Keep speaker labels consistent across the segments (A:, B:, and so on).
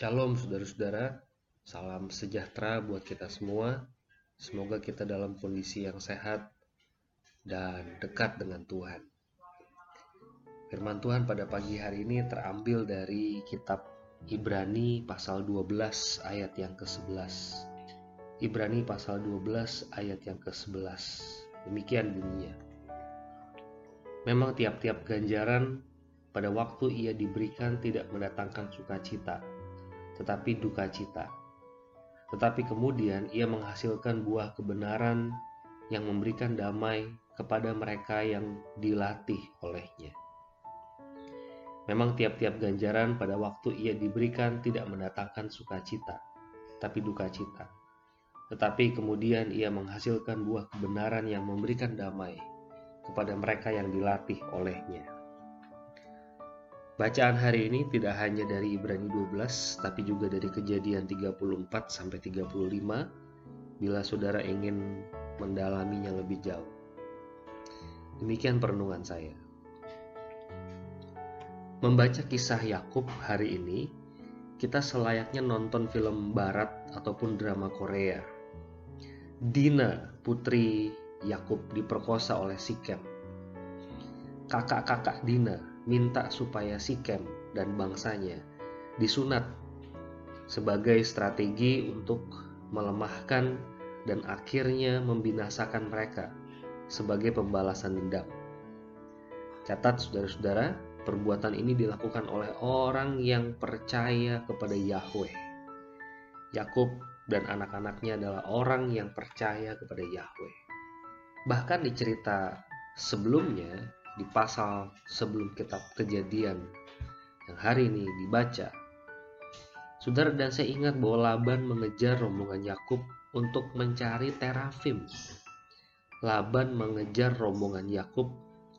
A: Shalom saudara-saudara, salam sejahtera buat kita semua. Semoga kita dalam kondisi yang sehat dan dekat dengan Tuhan. Firman Tuhan pada pagi hari ini terambil dari kitab Ibrani pasal 12 ayat yang ke-11. Ibrani pasal 12 ayat yang ke-11. Demikian bunyinya. Memang tiap-tiap ganjaran pada waktu ia diberikan tidak mendatangkan sukacita, tetapi duka cita. Tetapi kemudian ia menghasilkan buah kebenaran yang memberikan damai kepada mereka yang dilatih olehnya. Memang tiap-tiap ganjaran pada waktu ia diberikan tidak mendatangkan sukacita, tapi duka cita. Tetapi kemudian ia menghasilkan buah kebenaran yang memberikan damai kepada mereka yang dilatih olehnya. Bacaan hari ini tidak hanya dari Ibrani 12, tapi juga dari Kejadian 34 sampai 35 bila saudara ingin mendalaminya lebih jauh. Demikian perenungan saya. Membaca kisah Yakub hari ini, kita selayaknya nonton film barat ataupun drama Korea. Dina, putri Yakub diperkosa oleh Sikem. Kakak-kakak Dina minta supaya Sikem dan bangsanya disunat sebagai strategi untuk melemahkan dan akhirnya membinasakan mereka sebagai pembalasan dendam. Catat saudara-saudara, perbuatan ini dilakukan oleh orang yang percaya kepada Yahweh. Yakub dan anak-anaknya adalah orang yang percaya kepada Yahweh. Bahkan di cerita sebelumnya, di pasal sebelum kitab kejadian yang hari ini dibaca. Saudara dan saya ingat bahwa Laban mengejar rombongan Yakub untuk mencari terafim. Laban mengejar rombongan Yakub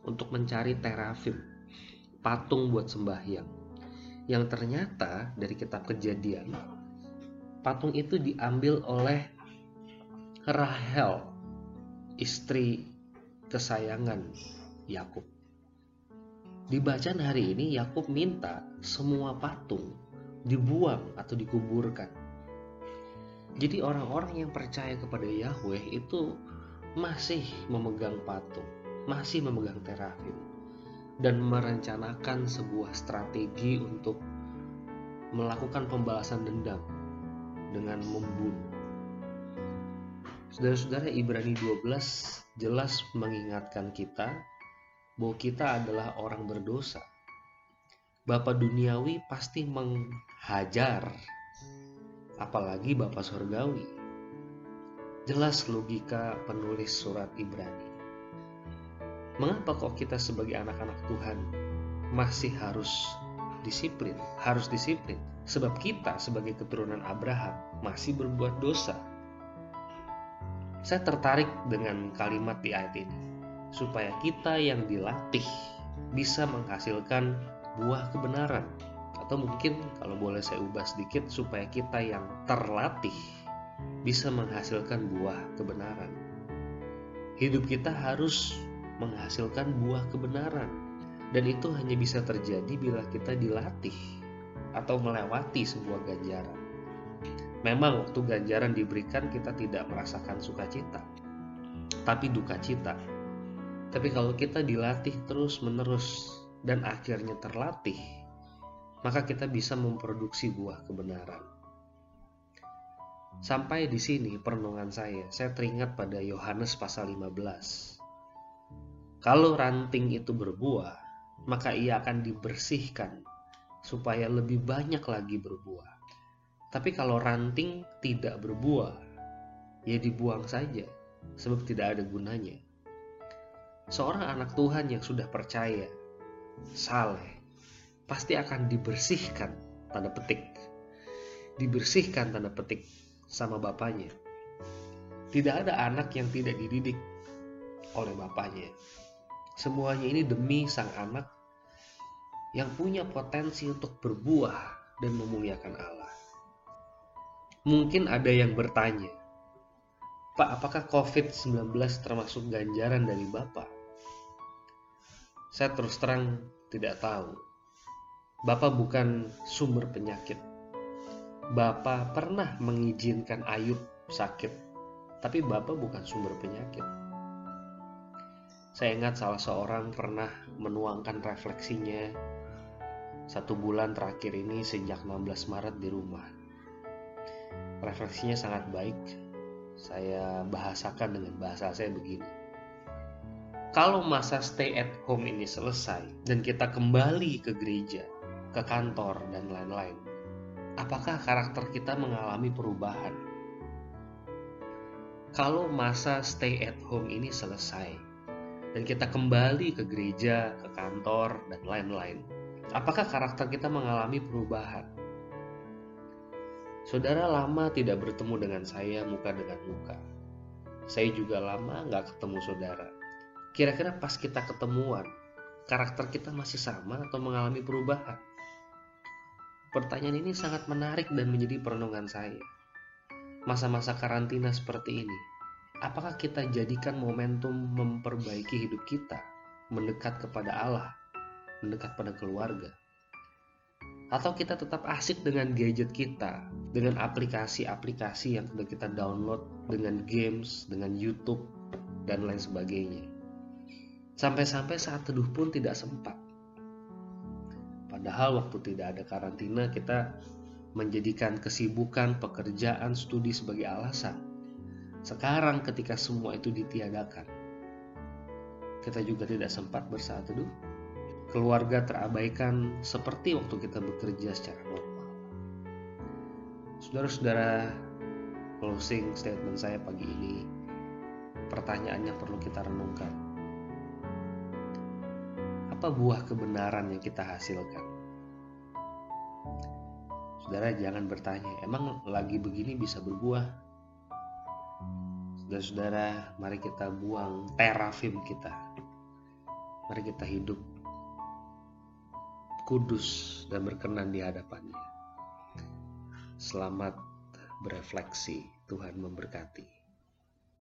A: untuk mencari terafim, patung buat sembahyang. Yang ternyata dari kitab kejadian, patung itu diambil oleh Rahel, istri kesayangan Yakub. Di bacaan hari ini Yakub minta semua patung dibuang atau dikuburkan. Jadi orang-orang yang percaya kepada Yahweh itu masih memegang patung, masih memegang terafim dan merencanakan sebuah strategi untuk melakukan pembalasan dendam dengan membunuh. Saudara-saudara Ibrani 12 jelas mengingatkan kita bahwa kita adalah orang berdosa. Bapak duniawi pasti menghajar, apalagi Bapak surgawi. Jelas logika penulis surat Ibrani. Mengapa kok kita sebagai anak-anak Tuhan masih harus disiplin? Harus disiplin sebab kita sebagai keturunan Abraham masih berbuat dosa. Saya tertarik dengan kalimat di ayat ini supaya kita yang dilatih bisa menghasilkan buah kebenaran atau mungkin kalau boleh saya ubah sedikit supaya kita yang terlatih bisa menghasilkan buah kebenaran. Hidup kita harus menghasilkan buah kebenaran dan itu hanya bisa terjadi bila kita dilatih atau melewati sebuah ganjaran. Memang waktu ganjaran diberikan kita tidak merasakan sukacita, tapi duka cita tapi kalau kita dilatih terus-menerus dan akhirnya terlatih, maka kita bisa memproduksi buah kebenaran. Sampai di sini perenungan saya, saya teringat pada Yohanes pasal 15. Kalau ranting itu berbuah, maka ia akan dibersihkan supaya lebih banyak lagi berbuah. Tapi kalau ranting tidak berbuah, ya dibuang saja, sebab tidak ada gunanya seorang anak Tuhan yang sudah percaya, saleh, pasti akan dibersihkan, tanda petik. Dibersihkan tanda petik sama bapaknya. Tidak ada anak yang tidak dididik oleh bapaknya. Semuanya ini demi sang anak yang punya potensi untuk berbuah dan memuliakan Allah. Mungkin ada yang bertanya, Pak, apakah COVID-19 termasuk ganjaran dari Bapak? Saya terus terang tidak tahu. Bapak bukan sumber penyakit. Bapak pernah mengizinkan Ayub sakit, tapi Bapak bukan sumber penyakit. Saya ingat salah seorang pernah menuangkan refleksinya satu bulan terakhir ini sejak 16 Maret di rumah. Refleksinya sangat baik. Saya bahasakan dengan bahasa saya begini. Kalau masa stay at home ini selesai dan kita kembali ke gereja, ke kantor, dan lain-lain, apakah karakter kita mengalami perubahan? Kalau masa stay at home ini selesai, dan kita kembali ke gereja, ke kantor, dan lain-lain, apakah karakter kita mengalami perubahan? Saudara lama tidak bertemu dengan saya muka dengan muka. Saya juga lama nggak ketemu saudara. Kira-kira pas kita ketemuan, karakter kita masih sama atau mengalami perubahan? Pertanyaan ini sangat menarik dan menjadi perenungan saya. Masa-masa karantina seperti ini, apakah kita jadikan momentum memperbaiki hidup kita, mendekat kepada Allah, mendekat pada keluarga? Atau kita tetap asik dengan gadget kita, dengan aplikasi-aplikasi yang sudah kita download, dengan games, dengan YouTube, dan lain sebagainya. Sampai-sampai saat teduh pun tidak sempat. Padahal waktu tidak ada karantina kita menjadikan kesibukan, pekerjaan, studi sebagai alasan sekarang ketika semua itu ditiadakan, kita juga tidak sempat bersaat teduh. Keluarga terabaikan seperti waktu kita bekerja secara normal. Saudara-saudara, closing statement saya pagi ini, pertanyaan yang perlu kita renungkan. Apa buah kebenaran yang kita hasilkan? Saudara jangan bertanya, emang lagi begini bisa berbuah? Saudara-saudara, mari kita buang terafim kita. Mari kita hidup kudus dan berkenan di hadapannya. Selamat berefleksi, Tuhan memberkati.